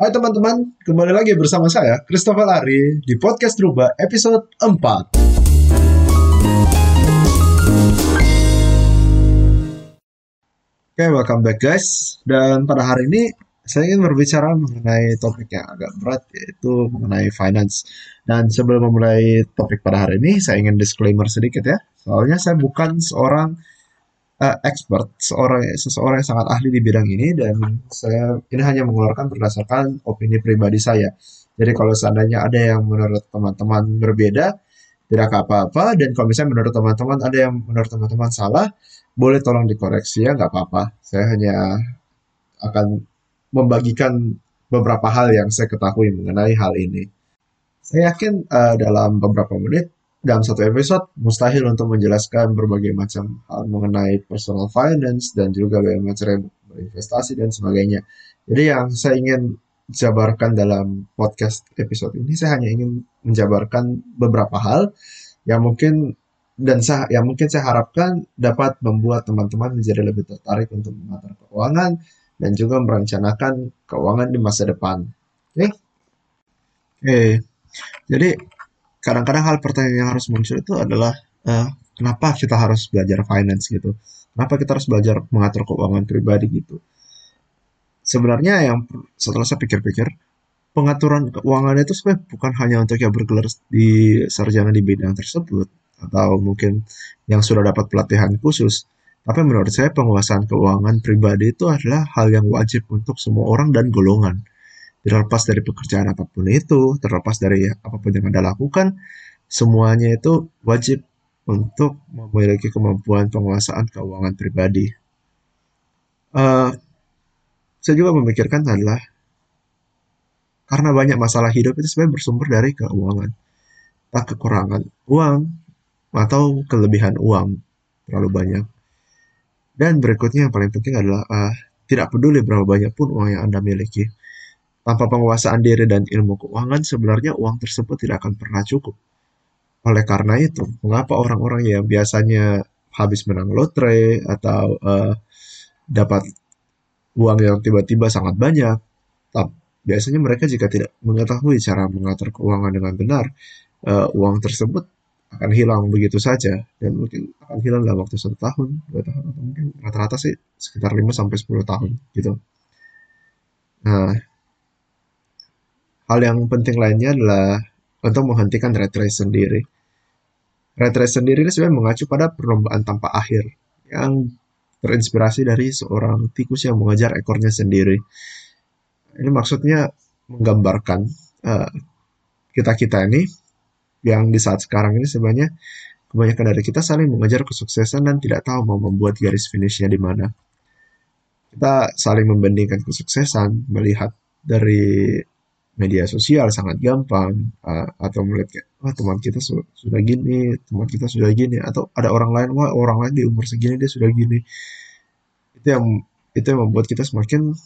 Hai teman-teman, kembali lagi bersama saya, Christopher Ari, di Podcast Rubah episode 4. Oke, welcome back guys. Dan pada hari ini, saya ingin berbicara mengenai topik yang agak berat, yaitu mengenai finance. Dan sebelum memulai topik pada hari ini, saya ingin disclaimer sedikit ya. Soalnya saya bukan seorang uh, expert, seorang seseorang yang sangat ahli di bidang ini dan saya ini hanya mengeluarkan berdasarkan opini pribadi saya. Jadi kalau seandainya ada yang menurut teman-teman berbeda, tidak apa-apa. Dan kalau misalnya menurut teman-teman ada yang menurut teman-teman salah, boleh tolong dikoreksi ya, nggak apa-apa. Saya hanya akan membagikan beberapa hal yang saya ketahui mengenai hal ini. Saya yakin uh, dalam beberapa menit dalam satu episode mustahil untuk menjelaskan berbagai macam hal mengenai personal finance dan juga bagaimana cara berinvestasi dan sebagainya. Jadi yang saya ingin jabarkan dalam podcast episode ini saya hanya ingin menjabarkan beberapa hal yang mungkin dan saya yang mungkin saya harapkan dapat membuat teman-teman menjadi lebih tertarik untuk mengatur keuangan dan juga merencanakan keuangan di masa depan. Oke. Okay? Okay. Jadi kadang-kadang hal pertanyaan yang harus muncul itu adalah uh, kenapa kita harus belajar finance gitu? Kenapa kita harus belajar mengatur keuangan pribadi gitu? Sebenarnya yang setelah saya pikir-pikir, pengaturan keuangan itu sebenarnya bukan hanya untuk yang bergelar di sarjana di bidang tersebut atau mungkin yang sudah dapat pelatihan khusus. Tapi menurut saya penguasaan keuangan pribadi itu adalah hal yang wajib untuk semua orang dan golongan terlepas dari pekerjaan apa pun itu, terlepas dari apa pun yang Anda lakukan, semuanya itu wajib untuk memiliki kemampuan penguasaan keuangan pribadi. Uh, saya juga memikirkan adalah karena banyak masalah hidup itu sebenarnya bersumber dari keuangan. Tak kekurangan uang atau kelebihan uang terlalu banyak. Dan berikutnya yang paling penting adalah uh, tidak peduli berapa banyak pun uang yang Anda miliki tanpa penguasaan diri dan ilmu keuangan, sebenarnya uang tersebut tidak akan pernah cukup. Oleh karena itu, mengapa orang-orang yang biasanya habis menang lotre atau uh, dapat uang yang tiba-tiba sangat banyak, biasanya mereka jika tidak mengetahui cara mengatur keuangan dengan benar, uh, uang tersebut akan hilang begitu saja dan mungkin akan hilang dalam waktu satu tahun, dua tahun atau mungkin rata-rata sih sekitar 5 sampai 10 tahun gitu. Nah, Hal yang penting lainnya adalah untuk menghentikan red race sendiri. Red race sendiri ini sebenarnya mengacu pada perlombaan tanpa akhir yang terinspirasi dari seorang tikus yang mengejar ekornya sendiri. Ini maksudnya menggambarkan uh, kita-kita ini yang di saat sekarang ini sebenarnya kebanyakan dari kita saling mengejar kesuksesan dan tidak tahu mau membuat garis finishnya di mana. Kita saling membandingkan kesuksesan, melihat dari media sosial sangat gampang uh, atau melihat kayak wah teman kita su sudah gini teman kita sudah gini atau ada orang lain wah orang lain di umur segini dia sudah gini. Itu yang itu yang membuat kita semakin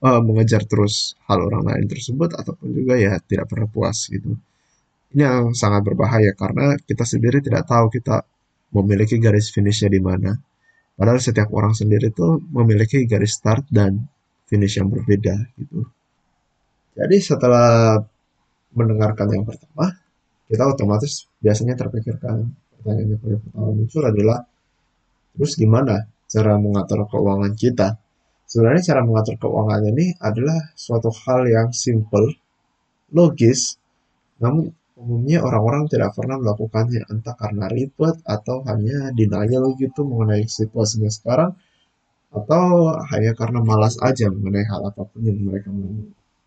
uh, mengejar terus hal orang lain tersebut ataupun juga ya tidak pernah puas gitu. Ini yang sangat berbahaya karena kita sendiri tidak tahu kita memiliki garis finishnya di mana. Padahal setiap orang sendiri itu memiliki garis start dan finish yang berbeda gitu jadi setelah mendengarkan yang pertama, kita otomatis biasanya terpikirkan pertanyaan yang paling pertama muncul adalah terus gimana cara mengatur keuangan kita? Sebenarnya cara mengatur keuangan ini adalah suatu hal yang simple, logis, namun umumnya orang-orang tidak pernah melakukannya entah karena ribet atau hanya denial gitu mengenai situasinya sekarang atau hanya karena malas aja mengenai hal apa pun yang mereka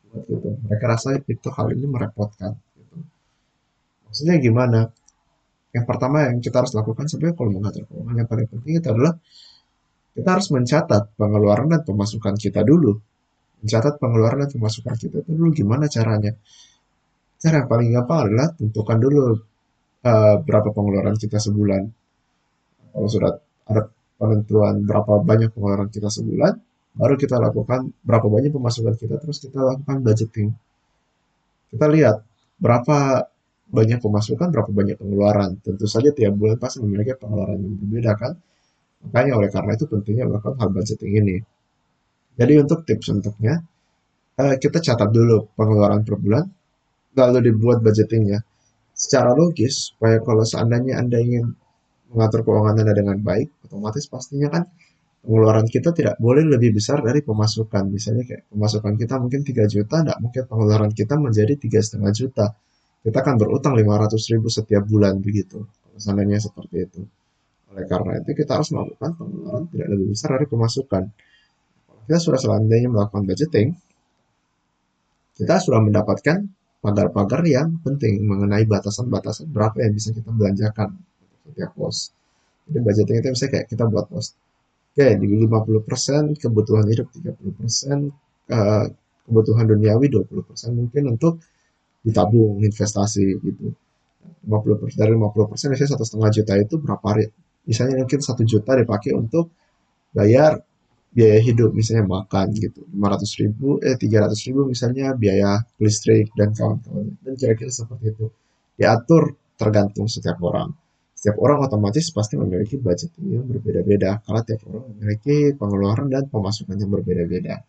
mau gitu. Mereka rasa itu hal ini merepotkan gitu. Maksudnya gimana? Yang pertama yang kita harus lakukan sebenarnya kalau mengatur keuangan yang paling penting itu adalah kita harus mencatat pengeluaran dan pemasukan kita dulu. Mencatat pengeluaran dan pemasukan kita itu dulu gimana caranya. Cara yang paling gampang adalah tentukan dulu uh, berapa pengeluaran kita sebulan. Kalau sudah ada penentuan berapa banyak pengeluaran kita sebulan baru kita lakukan berapa banyak pemasukan kita terus kita lakukan budgeting. Kita lihat berapa banyak pemasukan berapa banyak pengeluaran. Tentu saja tiap bulan pasti memiliki pengeluaran yang berbeda kan? Makanya oleh karena itu pentingnya melakukan hal budgeting ini. Jadi untuk tips untuknya eh, kita catat dulu pengeluaran per bulan, lalu dibuat budgetingnya secara logis supaya kalau seandainya Anda ingin mengatur keuangan Anda dengan baik, otomatis pastinya kan pengeluaran kita tidak boleh lebih besar dari pemasukan. Misalnya kayak pemasukan kita mungkin 3 juta, tidak mungkin pengeluaran kita menjadi tiga setengah juta. Kita akan berutang 500 ribu setiap bulan begitu. Seandainya seperti itu. Oleh karena itu kita harus melakukan pengeluaran tidak lebih besar dari pemasukan. Kalau kita sudah selandainya melakukan budgeting, kita sudah mendapatkan pagar-pagar yang penting mengenai batasan-batasan berapa yang bisa kita belanjakan setiap pos. Jadi budgeting itu misalnya kayak kita buat pos. Oke, di 50% kebutuhan hidup, 30% uh, kebutuhan duniawi, 20% mungkin untuk ditabung, investasi gitu. 50% dari 50% misalnya satu setengah juta itu berapa hari? Misalnya mungkin satu juta dipakai untuk bayar biaya hidup misalnya makan gitu. 500 ribu eh 300 ribu misalnya biaya listrik dan kawan-kawan dan kira-kira seperti itu. Diatur tergantung setiap orang setiap orang otomatis pasti memiliki budget yang berbeda-beda. Karena tiap orang memiliki pengeluaran dan pemasukan yang berbeda-beda.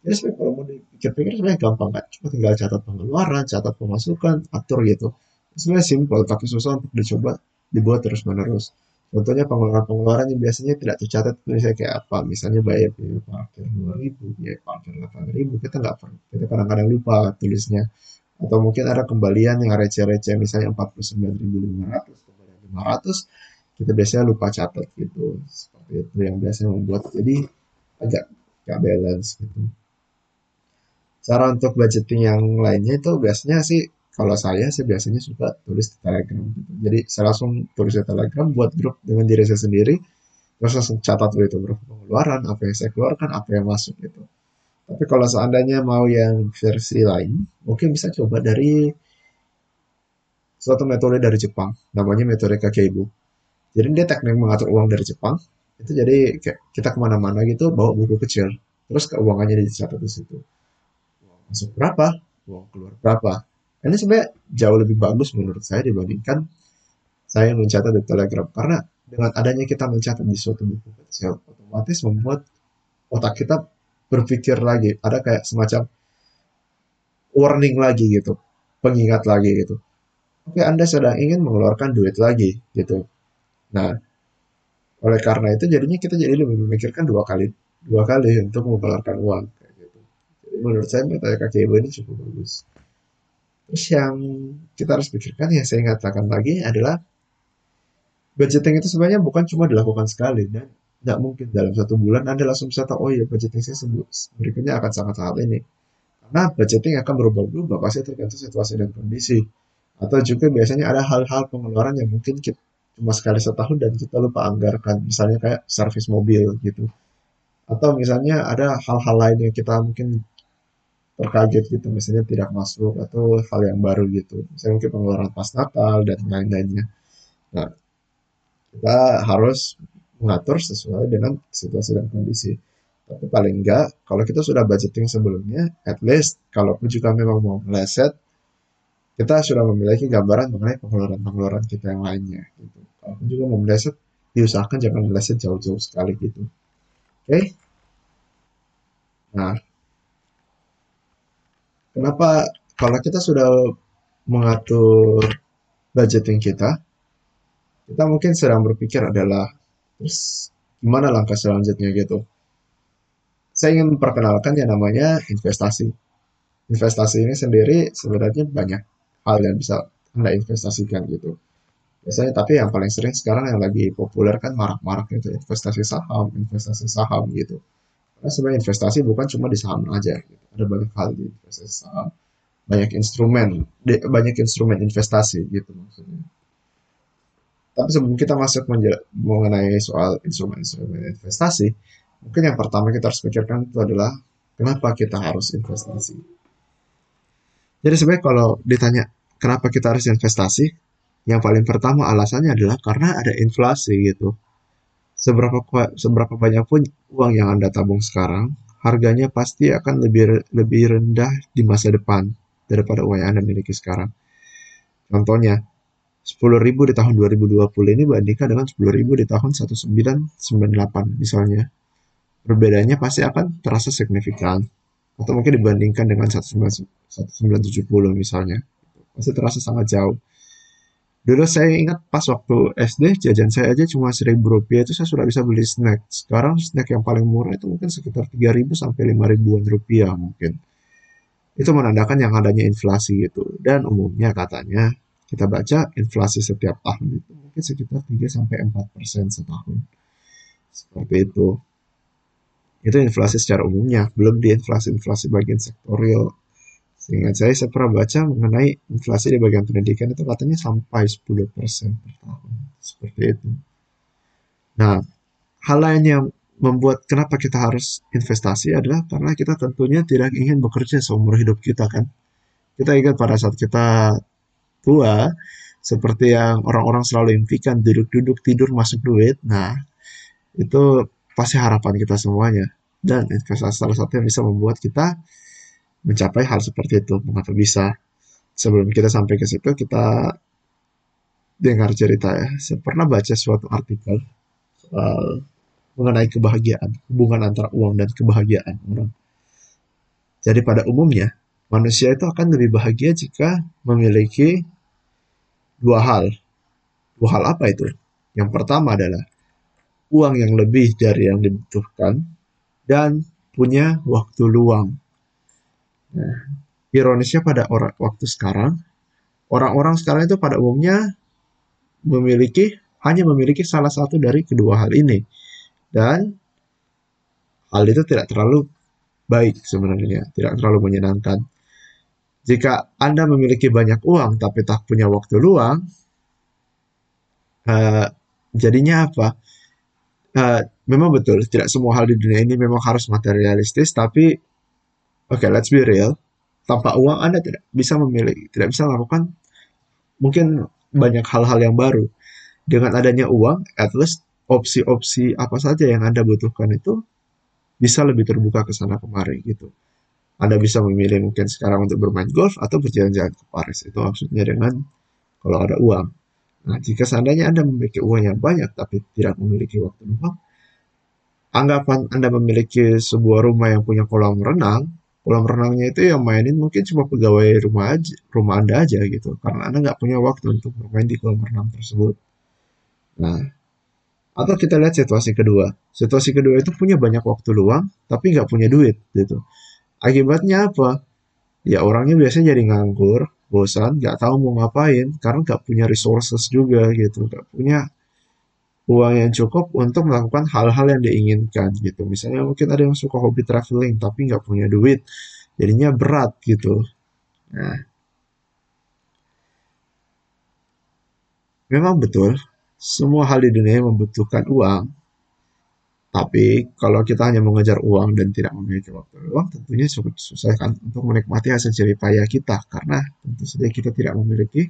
Jadi sebenarnya kalau mau dipikir-pikir sebenarnya gampang kan cuma tinggal catat pengeluaran catat pemasukan atur gitu. Sebenarnya simpel tapi susah untuk dicoba dibuat terus menerus Contohnya pengeluaran-pengeluaran yang biasanya tidak tercatat misalnya kayak apa? Misalnya bayar biaya parkir 2000, biaya parkir 8000, kita nggak pernah, kita kadang-kadang lupa tulisnya. Atau mungkin ada kembalian yang receh-receh misalnya 49.500, kembalian 500, kita biasanya lupa catat gitu. Seperti itu yang biasanya membuat jadi agak gak balance gitu. Cara untuk budgeting yang lainnya itu biasanya sih kalau saya sih biasanya suka tulis di Telegram gitu. Jadi saya langsung tulis di Telegram buat grup dengan diri saya sendiri. Terus langsung catat itu berapa pengeluaran, apa yang saya keluarkan, apa yang masuk gitu. Tapi kalau seandainya mau yang versi lain, mungkin bisa coba dari suatu metode dari Jepang, namanya metode Kakeibu. Jadi dia teknik mengatur uang dari Jepang. Itu jadi kayak kita ke mana-mana gitu bawa buku kecil, terus keuangannya dicatat di situ. Masuk berapa, uang keluar berapa, ini sebenarnya jauh lebih bagus menurut saya dibandingkan saya mencatat di Telegram. Karena dengan adanya kita mencatat di suatu buku kecil, otomatis membuat otak kita berpikir lagi. Ada kayak semacam warning lagi gitu, pengingat lagi gitu. Oke, Anda sedang ingin mengeluarkan duit lagi gitu. Nah, oleh karena itu jadinya kita jadi lebih memikirkan dua kali dua kali untuk mengeluarkan uang kayak gitu. Jadi menurut saya metode KKIB ini cukup bagus. Terus yang kita harus pikirkan yang saya katakan lagi adalah budgeting itu sebenarnya bukan cuma dilakukan sekali dan tidak mungkin dalam satu bulan Anda langsung bisa tahu oh ya budgeting saya berikutnya akan sangat-sangat ini. Karena budgeting akan berubah-ubah pasti tergantung situasi dan kondisi. Atau juga biasanya ada hal-hal pengeluaran yang mungkin kita cuma sekali setahun dan kita lupa anggarkan. Misalnya kayak servis mobil gitu. Atau misalnya ada hal-hal lain yang kita mungkin terkaget gitu misalnya tidak masuk atau hal yang baru gitu misalnya mungkin pengeluaran pas Natal dan lain-lainnya nah kita harus mengatur sesuai dengan situasi dan kondisi tapi paling enggak kalau kita sudah budgeting sebelumnya at least kalaupun juga memang mau meleset kita sudah memiliki gambaran mengenai pengeluaran-pengeluaran kita yang lainnya gitu kalaupun juga mau meleset diusahakan jangan meleset jauh-jauh sekali gitu oke okay? nah Kenapa kalau kita sudah mengatur budgeting kita, kita mungkin sedang berpikir adalah terus gimana langkah selanjutnya gitu. Saya ingin memperkenalkan yang namanya investasi. Investasi ini sendiri sebenarnya banyak hal yang bisa Anda investasikan gitu. Biasanya tapi yang paling sering sekarang yang lagi populer kan marak-marak itu investasi saham, investasi saham gitu. Karena sebenarnya investasi bukan cuma di saham aja. Gitu. Ada banyak hal di investasi saham, banyak instrumen, banyak instrumen investasi gitu maksudnya. Tapi sebelum kita masuk mengenai soal instrumen-instrumen investasi, mungkin yang pertama kita harus pikirkan itu adalah kenapa kita harus investasi. Jadi sebenarnya kalau ditanya kenapa kita harus investasi, yang paling pertama alasannya adalah karena ada inflasi gitu seberapa seberapa banyak pun uang yang Anda tabung sekarang, harganya pasti akan lebih lebih rendah di masa depan daripada uang yang Anda miliki sekarang. Contohnya, 10.000 di tahun 2020 ini bandingkan dengan 10.000 di tahun 1998 misalnya. Perbedaannya pasti akan terasa signifikan. atau mungkin dibandingkan dengan 1970 misalnya masih terasa sangat jauh. Dulu saya ingat pas waktu SD jajan saya aja cuma seribu rupiah itu saya sudah bisa beli snack. Sekarang snack yang paling murah itu mungkin sekitar 3000 sampai 5000 ribuan rupiah mungkin. Itu menandakan yang adanya inflasi gitu. Dan umumnya katanya kita baca inflasi setiap tahun itu mungkin sekitar 3 sampai 4 persen setahun. Seperti itu. Itu inflasi secara umumnya belum di inflasi-inflasi bagian sektorial Seingat saya, saya pernah baca mengenai inflasi di bagian pendidikan itu katanya sampai 10% per tahun. Seperti itu. Nah, hal lain yang membuat kenapa kita harus investasi adalah karena kita tentunya tidak ingin bekerja seumur hidup kita kan. Kita ingat pada saat kita tua, seperti yang orang-orang selalu impikan, duduk-duduk, tidur, masuk duit. Nah, itu pasti harapan kita semuanya. Dan investasi salah satu yang bisa membuat kita mencapai hal seperti itu. Mengapa bisa? Sebelum kita sampai ke situ, kita dengar cerita ya. Saya pernah baca suatu artikel soal mengenai kebahagiaan, hubungan antara uang dan kebahagiaan orang. Jadi pada umumnya, manusia itu akan lebih bahagia jika memiliki dua hal. Dua hal apa itu? Yang pertama adalah uang yang lebih dari yang dibutuhkan dan punya waktu luang Nah, ironisnya pada orang waktu sekarang, orang-orang sekarang itu pada umumnya memiliki hanya memiliki salah satu dari kedua hal ini. Dan hal itu tidak terlalu baik sebenarnya, tidak terlalu menyenangkan. Jika Anda memiliki banyak uang tapi tak punya waktu luang, uh, jadinya apa? Uh, memang betul, tidak semua hal di dunia ini memang harus materialistis, tapi Oke, okay, let's be real. Tanpa uang Anda tidak bisa memilih, tidak bisa melakukan mungkin banyak hal-hal yang baru. Dengan adanya uang, at least opsi-opsi apa saja yang Anda butuhkan itu bisa lebih terbuka ke sana kemari gitu. Anda bisa memilih mungkin sekarang untuk bermain golf atau berjalan-jalan ke Paris. Itu maksudnya dengan kalau ada uang. Nah, jika seandainya Anda memiliki uang yang banyak tapi tidak memiliki waktu luang, anggapan Anda memiliki sebuah rumah yang punya kolam renang, kolam renangnya itu yang mainin mungkin cuma pegawai rumah aja, rumah anda aja gitu. Karena anda nggak punya waktu untuk bermain di kolam renang tersebut. Nah atau kita lihat situasi kedua. Situasi kedua itu punya banyak waktu luang tapi nggak punya duit gitu. Akibatnya apa? Ya orangnya biasanya jadi nganggur bosan nggak tahu mau ngapain karena nggak punya resources juga gitu. Nggak punya uang yang cukup untuk melakukan hal-hal yang diinginkan gitu. Misalnya mungkin ada yang suka hobi traveling tapi nggak punya duit, jadinya berat gitu. Nah, memang betul semua hal di dunia membutuhkan uang. Tapi kalau kita hanya mengejar uang dan tidak memiliki waktu luang, tentunya susah kan untuk menikmati hasil jerih payah kita karena tentu saja kita tidak memiliki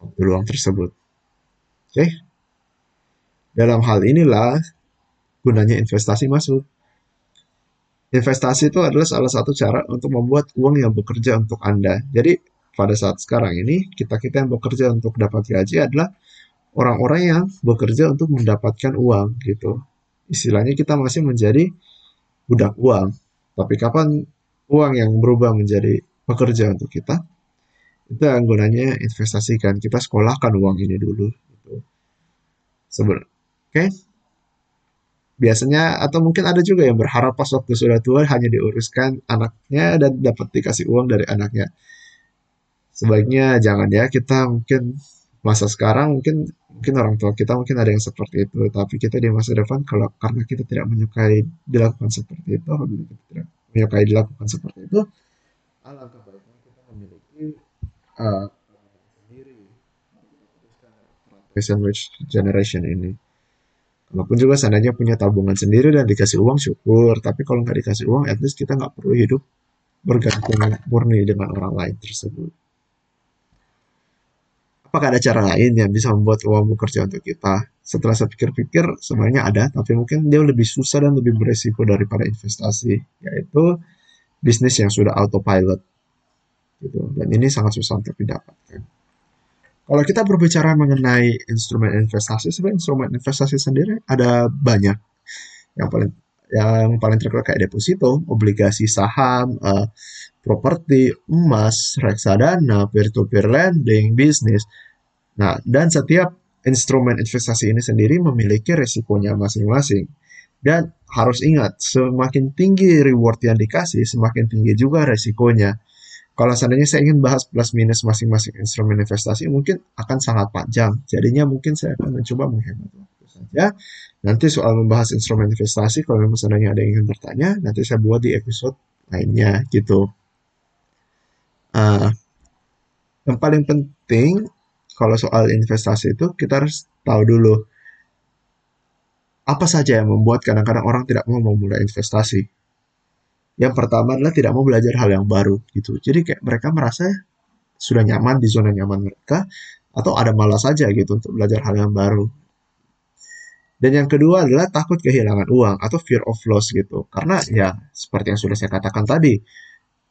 waktu luang tersebut. Oke. Okay? Dalam hal inilah gunanya investasi masuk. Investasi itu adalah salah satu cara untuk membuat uang yang bekerja untuk Anda. Jadi pada saat sekarang ini kita-kita yang bekerja untuk dapat gaji adalah orang-orang yang bekerja untuk mendapatkan uang gitu. Istilahnya kita masih menjadi budak uang. Tapi kapan uang yang berubah menjadi pekerja untuk kita? Itu yang gunanya investasikan. Kita sekolahkan uang ini dulu. Gitu. Sebenarnya Oke. Biasanya atau mungkin ada juga yang berharap pas waktu sudah tua hanya diuruskan anaknya dan dapat dikasih uang dari anaknya. Sebaiknya jangan ya, kita mungkin masa sekarang mungkin mungkin orang tua kita mungkin ada yang seperti itu, tapi kita di masa depan kalau karena kita tidak menyukai dilakukan seperti itu, kita tidak menyukai dilakukan seperti itu, alangkah baiknya kita memiliki uh, sendiri generation ini. Walaupun juga seandainya punya tabungan sendiri dan dikasih uang syukur, tapi kalau nggak dikasih uang, at least kita nggak perlu hidup bergantung murni dengan orang lain tersebut. Apakah ada cara lain yang bisa membuat uang bekerja untuk kita? Setelah saya pikir-pikir, sebenarnya ada, tapi mungkin dia lebih susah dan lebih beresiko daripada investasi, yaitu bisnis yang sudah autopilot. Gitu. Dan ini sangat susah untuk didapatkan. Kalau kita berbicara mengenai instrumen investasi, sebenarnya instrumen investasi sendiri ada banyak. Yang paling yang paling terkenal kayak deposito, obligasi saham, uh, properti, emas, reksadana, peer-to-peer lending, bisnis. Nah, dan setiap instrumen investasi ini sendiri memiliki resikonya masing-masing. Dan harus ingat, semakin tinggi reward yang dikasih, semakin tinggi juga resikonya. Kalau seandainya saya ingin bahas plus minus masing-masing instrumen investasi, mungkin akan sangat panjang. Jadinya mungkin saya akan mencoba menghemat waktu saja. Nanti soal membahas instrumen investasi, kalau memang seandainya ada yang ingin bertanya, nanti saya buat di episode lainnya gitu. Uh, yang paling penting kalau soal investasi itu kita harus tahu dulu apa saja yang membuat kadang-kadang orang tidak mau memulai investasi. Yang pertama adalah tidak mau belajar hal yang baru gitu. Jadi kayak mereka merasa sudah nyaman di zona nyaman mereka atau ada malas saja gitu untuk belajar hal yang baru. Dan yang kedua adalah takut kehilangan uang atau fear of loss gitu. Karena ya seperti yang sudah saya katakan tadi,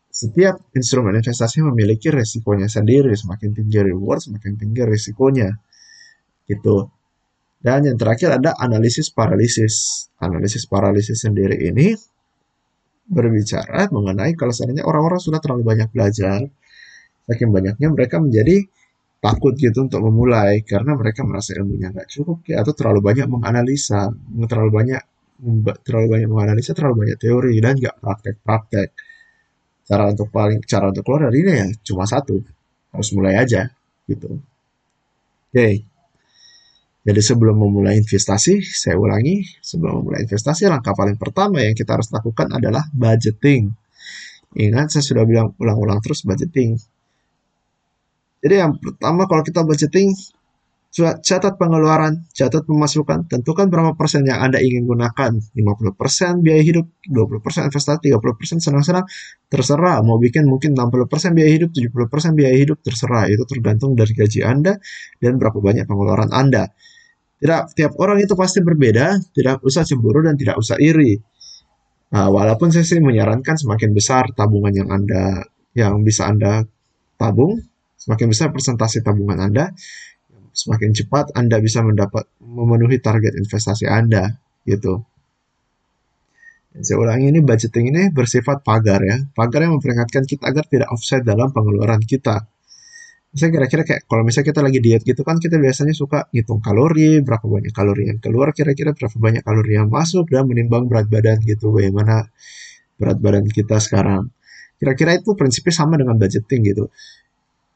setiap instrumen investasi memiliki resikonya sendiri. Semakin tinggi reward, semakin tinggi resikonya. Gitu. Dan yang terakhir ada analisis paralisis. Analisis paralisis sendiri ini berbicara mengenai kalau seandainya orang-orang sudah terlalu banyak belajar, saking banyaknya mereka menjadi takut gitu untuk memulai karena mereka merasa ilmunya nggak cukup ya, atau terlalu banyak menganalisa, terlalu banyak terlalu banyak menganalisa, terlalu banyak teori dan nggak praktek-praktek cara untuk paling cara untuk keluar dari ini ya cuma satu harus mulai aja gitu oke okay. Jadi sebelum memulai investasi saya ulangi sebelum memulai investasi langkah paling pertama yang kita harus lakukan adalah budgeting ingat saya sudah bilang ulang-ulang terus budgeting jadi yang pertama kalau kita budgeting catat pengeluaran, catat pemasukan, tentukan berapa persen yang Anda ingin gunakan. 50% biaya hidup, 20% investasi, 30% senang-senang, terserah. Mau bikin mungkin 60% biaya hidup, 70% biaya hidup, terserah. Itu tergantung dari gaji Anda dan berapa banyak pengeluaran Anda. Tidak, tiap orang itu pasti berbeda, tidak usah cemburu dan tidak usah iri. Nah, walaupun saya sih menyarankan semakin besar tabungan yang Anda yang bisa Anda tabung, semakin besar persentase tabungan Anda, semakin cepat Anda bisa mendapat memenuhi target investasi Anda gitu. Dan saya ulangi ini budgeting ini bersifat pagar ya. Pagar yang memperingatkan kita agar tidak offset dalam pengeluaran kita. Misalnya kira-kira kayak kalau misalnya kita lagi diet gitu kan kita biasanya suka ngitung kalori, berapa banyak kalori yang keluar, kira-kira berapa banyak kalori yang masuk dan menimbang berat badan gitu. Bagaimana berat badan kita sekarang. Kira-kira itu prinsipnya sama dengan budgeting gitu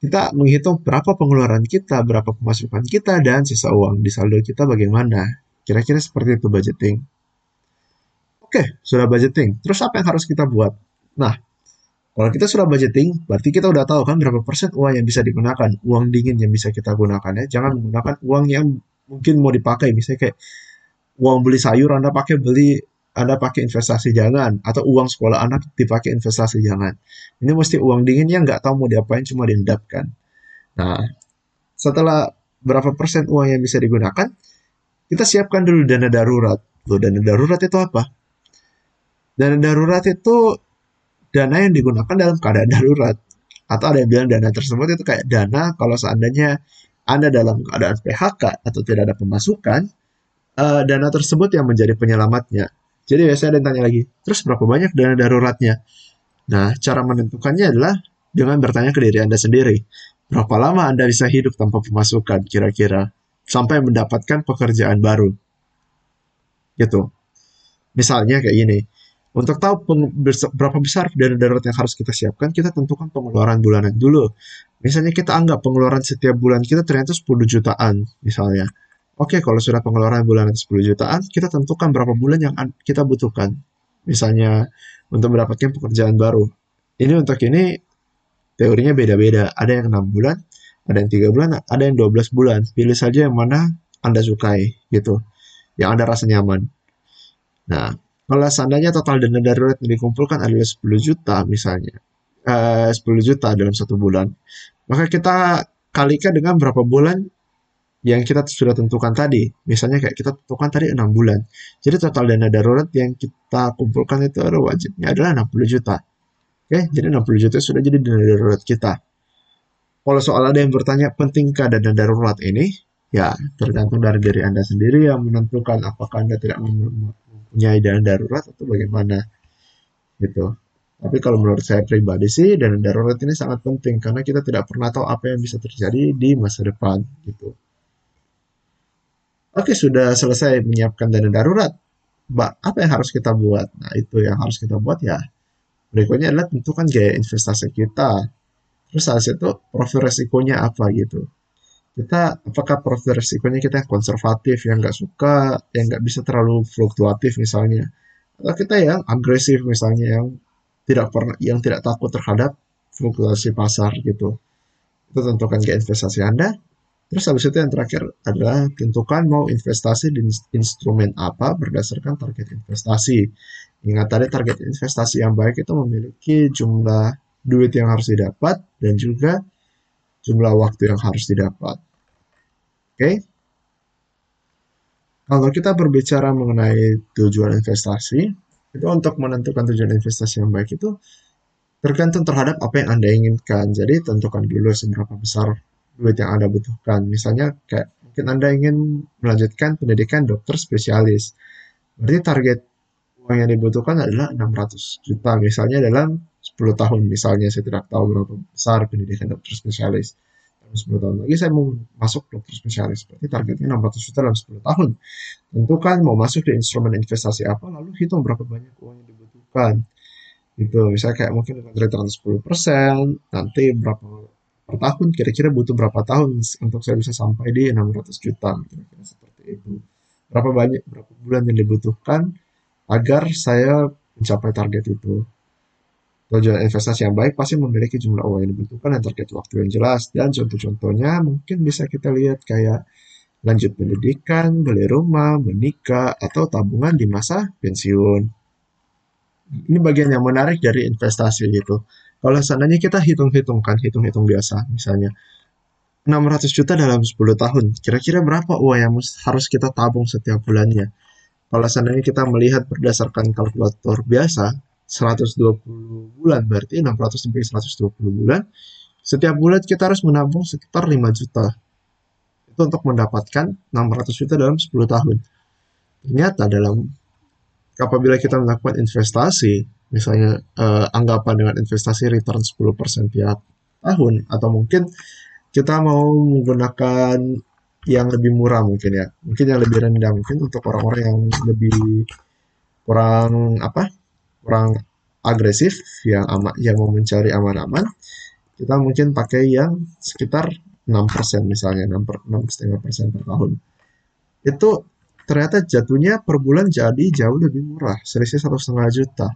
kita menghitung berapa pengeluaran kita, berapa pemasukan kita, dan sisa uang di saldo kita bagaimana. Kira-kira seperti itu budgeting. Oke, sudah budgeting. Terus apa yang harus kita buat? Nah, kalau kita sudah budgeting, berarti kita udah tahu kan berapa persen uang yang bisa digunakan, uang dingin yang bisa kita gunakan ya. Jangan menggunakan uang yang mungkin mau dipakai, misalnya kayak uang beli sayur Anda pakai beli anda pakai investasi jangan atau uang sekolah anak dipakai investasi jangan. Ini mesti uang dingin yang nggak tahu mau diapain cuma diendapkan. Nah, setelah berapa persen uang yang bisa digunakan, kita siapkan dulu dana darurat. Loh, dana darurat itu apa? Dana darurat itu dana yang digunakan dalam keadaan darurat. Atau ada yang bilang dana tersebut itu kayak dana kalau seandainya Anda dalam keadaan PHK atau tidak ada pemasukan, uh, dana tersebut yang menjadi penyelamatnya. Jadi biasanya ada yang tanya lagi, terus berapa banyak dana daruratnya? Nah, cara menentukannya adalah dengan bertanya ke diri Anda sendiri. Berapa lama Anda bisa hidup tanpa pemasukan kira-kira sampai mendapatkan pekerjaan baru? Gitu. Misalnya kayak gini. Untuk tahu berapa besar dana darurat yang harus kita siapkan, kita tentukan pengeluaran bulanan dulu. Misalnya kita anggap pengeluaran setiap bulan kita ternyata 10 jutaan misalnya. Oke, kalau sudah pengeluaran bulanan 10 jutaan, kita tentukan berapa bulan yang kita butuhkan. Misalnya untuk mendapatkan pekerjaan baru. Ini untuk ini teorinya beda-beda. Ada yang 6 bulan, ada yang 3 bulan, ada yang 12 bulan. Pilih saja yang mana Anda sukai gitu. Yang Anda rasa nyaman. Nah, kalau seandainya total dana darurat yang dikumpulkan adalah 10 juta misalnya. Eh, 10 juta dalam satu bulan. Maka kita kalikan dengan berapa bulan yang kita sudah tentukan tadi. Misalnya kayak kita tentukan tadi 6 bulan. Jadi total dana darurat yang kita kumpulkan itu ada wajibnya adalah 60 juta. Oke, jadi 60 juta sudah jadi dana darurat kita. Kalau soal ada yang bertanya, pentingkah dana darurat ini? Ya, tergantung dari diri Anda sendiri yang menentukan apakah Anda tidak punya dana darurat atau bagaimana gitu. Tapi kalau menurut saya pribadi sih dana darurat ini sangat penting karena kita tidak pernah tahu apa yang bisa terjadi di masa depan gitu. Oke, sudah selesai menyiapkan dana darurat. Mbak, apa yang harus kita buat? Nah, itu yang harus kita buat ya. Berikutnya adalah tentukan gaya investasi kita. Terus saat itu profil resikonya apa gitu. Kita apakah profil resikonya kita yang konservatif, yang nggak suka, yang nggak bisa terlalu fluktuatif misalnya. Atau kita yang agresif misalnya, yang tidak pernah, yang tidak takut terhadap fluktuasi pasar gitu. Itu tentukan gaya investasi Anda. Terus habis itu yang terakhir adalah tentukan mau investasi di instrumen apa berdasarkan target investasi. Ingat tadi target investasi yang baik itu memiliki jumlah duit yang harus didapat dan juga jumlah waktu yang harus didapat. Oke. Okay? Kalau kita berbicara mengenai tujuan investasi, itu untuk menentukan tujuan investasi yang baik itu tergantung terhadap apa yang Anda inginkan. Jadi tentukan dulu seberapa besar duit yang Anda butuhkan. Misalnya kayak mungkin Anda ingin melanjutkan pendidikan dokter spesialis. Berarti target uang yang dibutuhkan adalah 600 juta misalnya dalam 10 tahun misalnya saya tidak tahu berapa besar pendidikan dokter spesialis. Dalam 10 tahun lagi saya mau masuk dokter spesialis. Berarti targetnya 600 juta dalam 10 tahun. Tentukan mau masuk di instrumen investasi apa lalu hitung berapa banyak uang yang dibutuhkan. Itu misalnya kayak mungkin dengan return 10% nanti berapa per tahun kira-kira butuh berapa tahun untuk saya bisa sampai di 600 juta kira-kira seperti itu. Berapa banyak berapa bulan yang dibutuhkan agar saya mencapai target itu tujuan investasi yang baik pasti memiliki jumlah uang yang dibutuhkan dan target waktu yang jelas dan contoh-contohnya mungkin bisa kita lihat kayak lanjut pendidikan, beli rumah, menikah, atau tabungan di masa pensiun. Ini bagian yang menarik dari investasi gitu. Kalau seandainya kita hitung-hitungkan, hitung-hitung biasa, misalnya 600 juta dalam 10 tahun, kira-kira berapa uang yang harus kita tabung setiap bulannya? Kalau seandainya kita melihat berdasarkan kalkulator biasa, 120 bulan berarti 600 sampai 120 bulan, setiap bulan kita harus menabung sekitar 5 juta. Itu untuk mendapatkan 600 juta dalam 10 tahun. Ternyata dalam apabila kita melakukan investasi, misalnya eh, anggapan dengan investasi return 10% tiap tahun atau mungkin kita mau menggunakan yang lebih murah mungkin ya mungkin yang lebih rendah mungkin untuk orang-orang yang lebih kurang apa kurang agresif yang amat yang mau mencari aman-aman kita mungkin pakai yang sekitar 6% misalnya 6,5% per tahun itu ternyata jatuhnya per bulan jadi jauh lebih murah selisih satu setengah juta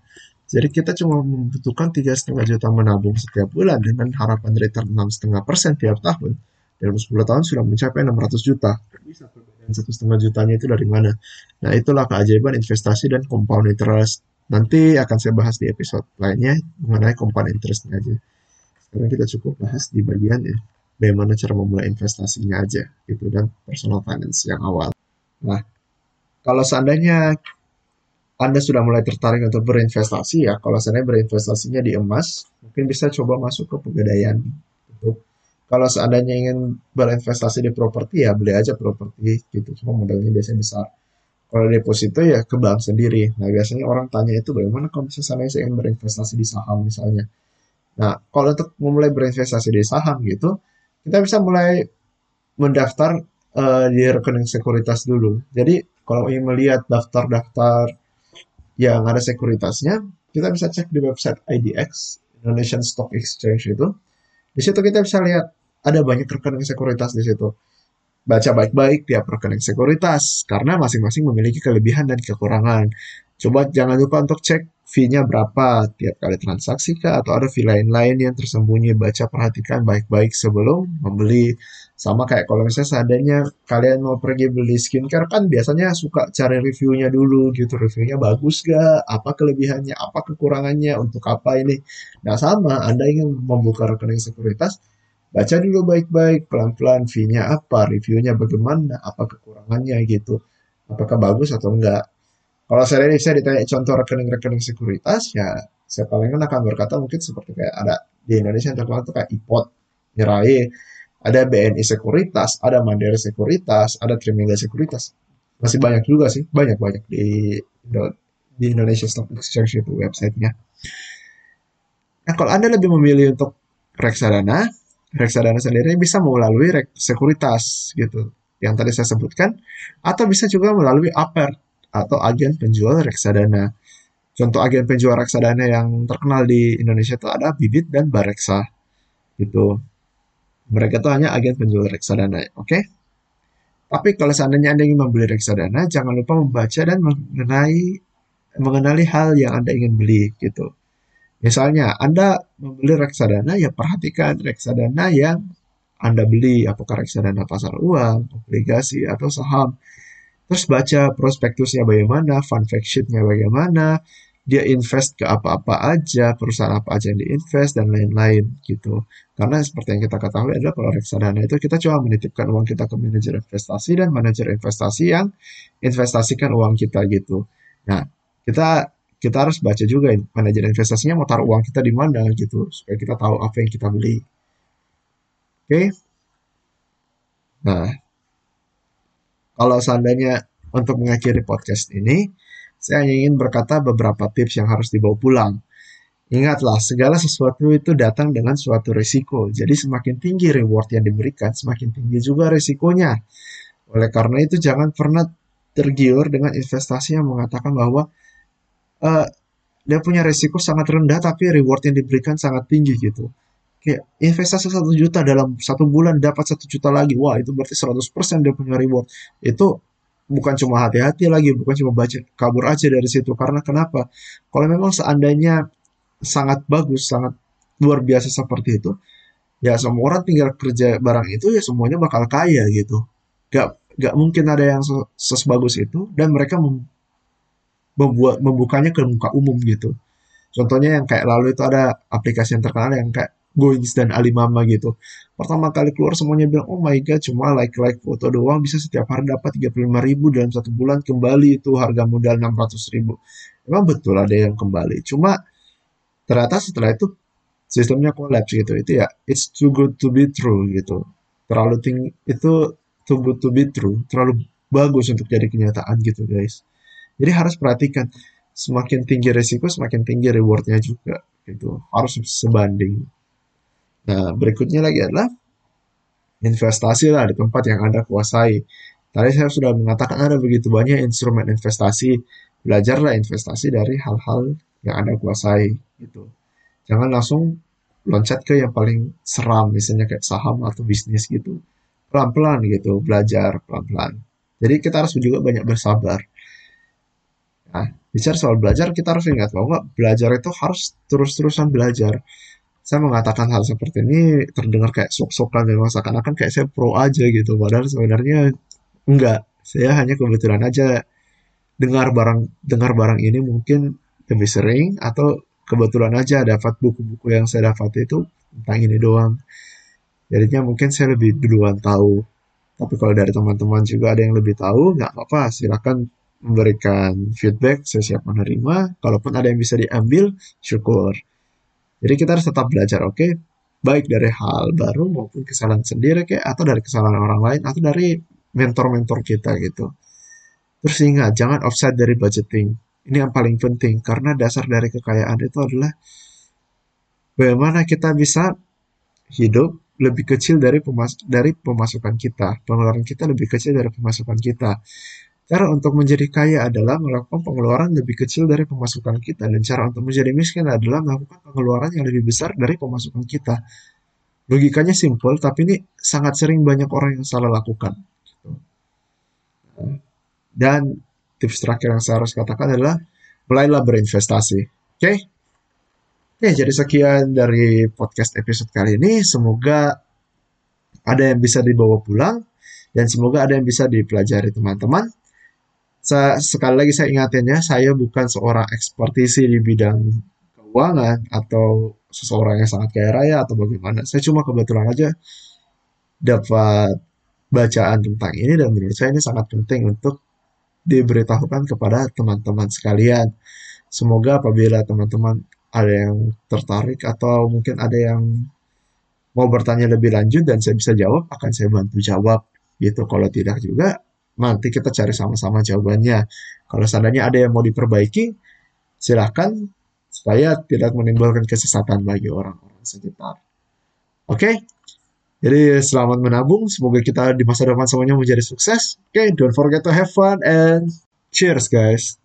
jadi kita cuma membutuhkan tiga setengah juta menabung setiap bulan dengan harapan return enam setengah persen tiap tahun. Dalam 10 tahun sudah mencapai 600 juta. Bisa perbedaan satu setengah jutanya itu dari mana? Nah itulah keajaiban investasi dan compound interest. Nanti akan saya bahas di episode lainnya mengenai compound interestnya aja. Sekarang kita cukup bahas di bagian ya, bagaimana cara memulai investasinya aja gitu dan personal finance yang awal. Nah, kalau seandainya anda sudah mulai tertarik untuk berinvestasi ya, kalau seandainya berinvestasinya di emas, mungkin bisa coba masuk ke pegadaian. Gitu. Kalau seandainya ingin berinvestasi di properti ya beli aja properti gitu, cuma modalnya biasanya besar. Kalau deposito ya ke bank sendiri. Nah biasanya orang tanya itu bagaimana kalau misalnya saya ingin berinvestasi di saham misalnya. Nah kalau untuk memulai berinvestasi di saham gitu, kita bisa mulai mendaftar uh, di rekening sekuritas dulu. Jadi kalau ingin melihat daftar-daftar yang ada sekuritasnya, kita bisa cek di website IDX, Indonesian Stock Exchange itu. Di situ kita bisa lihat ada banyak rekening sekuritas di situ. Baca baik-baik tiap rekening sekuritas, karena masing-masing memiliki kelebihan dan kekurangan. Coba jangan lupa untuk cek fee-nya berapa tiap kali transaksi kah atau ada fee lain-lain yang tersembunyi. Baca perhatikan baik-baik sebelum membeli. Sama kayak kalau misalnya seandainya kalian mau pergi beli skincare kan biasanya suka cari reviewnya dulu gitu. Reviewnya bagus gak? Apa kelebihannya? Apa kekurangannya? Untuk apa ini? Nah sama, Anda ingin membuka rekening sekuritas, baca dulu baik-baik, pelan-pelan fee-nya apa, reviewnya bagaimana, apa kekurangannya gitu. Apakah bagus atau enggak. Kalau saya, saya ditanya contoh rekening-rekening sekuritas, ya saya paling kan akan berkata mungkin seperti kayak ada di Indonesia yang terkenal itu kayak IPOT, Mirai, ada BNI Sekuritas, ada Mandiri Sekuritas, ada Trimega Sekuritas. masih banyak juga sih banyak banyak di di Indonesia Stock Exchange itu websitenya nah kalau anda lebih memilih untuk reksadana reksadana sendiri bisa melalui sekuritas gitu. Yang tadi saya sebutkan atau bisa juga melalui APER atau agen penjual reksadana. Contoh agen penjual reksadana yang terkenal di Indonesia itu ada Bibit dan Bareksa gitu. Mereka tuh hanya agen penjual reksadana oke? Okay? tapi kalau seandainya anda ingin membeli reksadana jangan lupa membaca dan mengenai mengenali hal yang anda ingin beli gitu misalnya anda membeli reksadana ya perhatikan reksadana yang anda beli apakah reksadana pasar uang obligasi atau saham terus baca prospektusnya bagaimana fund fact sheetnya bagaimana dia invest ke apa-apa aja, perusahaan apa aja yang diinvest dan lain-lain gitu. Karena seperti yang kita ketahui adalah kalau reksadana itu kita cuma menitipkan uang kita ke manajer investasi dan manajer investasi yang investasikan uang kita gitu. Nah, kita kita harus baca juga manajer investasinya mau taruh uang kita di mana gitu supaya kita tahu apa yang kita beli. Oke. Okay? Nah, kalau seandainya untuk mengakhiri podcast ini, saya hanya ingin berkata beberapa tips yang harus dibawa pulang. Ingatlah, segala sesuatu itu datang dengan suatu risiko. Jadi semakin tinggi reward yang diberikan, semakin tinggi juga risikonya. Oleh karena itu jangan pernah tergiur dengan investasi yang mengatakan bahwa uh, dia punya risiko sangat rendah tapi reward yang diberikan sangat tinggi gitu. Kayak investasi satu juta dalam satu bulan dapat satu juta lagi, wah itu berarti 100% dia punya reward. Itu bukan cuma hati-hati lagi, bukan cuma baca kabur aja dari situ. Karena kenapa? Kalau memang seandainya sangat bagus, sangat luar biasa seperti itu, ya semua orang tinggal kerja barang itu ya semuanya bakal kaya gitu. Gak, gak mungkin ada yang sebagus itu dan mereka membuat membukanya ke muka umum gitu. Contohnya yang kayak lalu itu ada aplikasi yang terkenal yang kayak Goings dan Alimama gitu. Pertama kali keluar semuanya bilang, oh my god, cuma like-like foto doang bisa setiap hari dapat 35 ribu dalam satu bulan kembali itu harga modal 600 ribu. Emang betul ada yang kembali. Cuma ternyata setelah itu sistemnya kolaps gitu. Itu ya, it's too good to be true gitu. Terlalu tinggi, itu too good to be true. Terlalu bagus untuk jadi kenyataan gitu guys. Jadi harus perhatikan, semakin tinggi resiko, semakin tinggi rewardnya juga gitu. Harus sebanding. Nah, berikutnya lagi adalah investasi lah di tempat yang Anda kuasai. Tadi saya sudah mengatakan ada begitu banyak instrumen investasi. Belajarlah investasi dari hal-hal yang Anda kuasai gitu. Jangan langsung loncat ke yang paling seram misalnya kayak saham atau bisnis gitu. Pelan-pelan gitu, belajar pelan-pelan. Jadi kita harus juga banyak bersabar. Nah, bicara soal belajar, kita harus ingat bahwa belajar itu harus terus-terusan belajar. Saya mengatakan hal seperti ini terdengar kayak sok-sokan dan seakan-akan kayak saya pro aja gitu. Padahal sebenarnya enggak. Saya hanya kebetulan aja dengar barang dengar barang ini mungkin lebih sering atau kebetulan aja dapat buku-buku yang saya dapat itu tentang ini doang. Jadinya mungkin saya lebih duluan tahu. Tapi kalau dari teman-teman juga ada yang lebih tahu nggak apa-apa silakan memberikan feedback saya siap menerima kalaupun ada yang bisa diambil syukur jadi kita harus tetap belajar, oke? Okay? Baik dari hal baru maupun kesalahan sendiri kayak atau dari kesalahan orang lain atau dari mentor-mentor kita gitu. Terus ingat, jangan offset dari budgeting. Ini yang paling penting karena dasar dari kekayaan itu adalah bagaimana kita bisa hidup lebih kecil dari pemas dari pemasukan kita. Pengeluaran kita lebih kecil dari pemasukan kita. Cara untuk menjadi kaya adalah melakukan pengeluaran lebih kecil dari pemasukan kita dan cara untuk menjadi miskin adalah melakukan pengeluaran yang lebih besar dari pemasukan kita. Logikanya simple, tapi ini sangat sering banyak orang yang salah lakukan. Dan tips terakhir yang saya harus katakan adalah mulailah berinvestasi. Oke? Okay? Oke, jadi sekian dari podcast episode kali ini. Semoga ada yang bisa dibawa pulang dan semoga ada yang bisa dipelajari teman-teman saya, sekali lagi saya ingatinnya, saya bukan seorang ekspertisi di bidang keuangan atau seseorang yang sangat kaya raya atau bagaimana. Saya cuma kebetulan aja dapat bacaan tentang ini dan menurut saya ini sangat penting untuk diberitahukan kepada teman-teman sekalian. Semoga apabila teman-teman ada yang tertarik atau mungkin ada yang mau bertanya lebih lanjut dan saya bisa jawab, akan saya bantu jawab gitu. Kalau tidak juga, Nanti kita cari sama-sama jawabannya. Kalau seandainya ada yang mau diperbaiki, silakan supaya tidak menimbulkan kesesatan bagi orang-orang sekitar. Oke, okay? jadi selamat menabung. Semoga kita di masa depan semuanya menjadi sukses. Oke, okay? don't forget to have fun and cheers guys.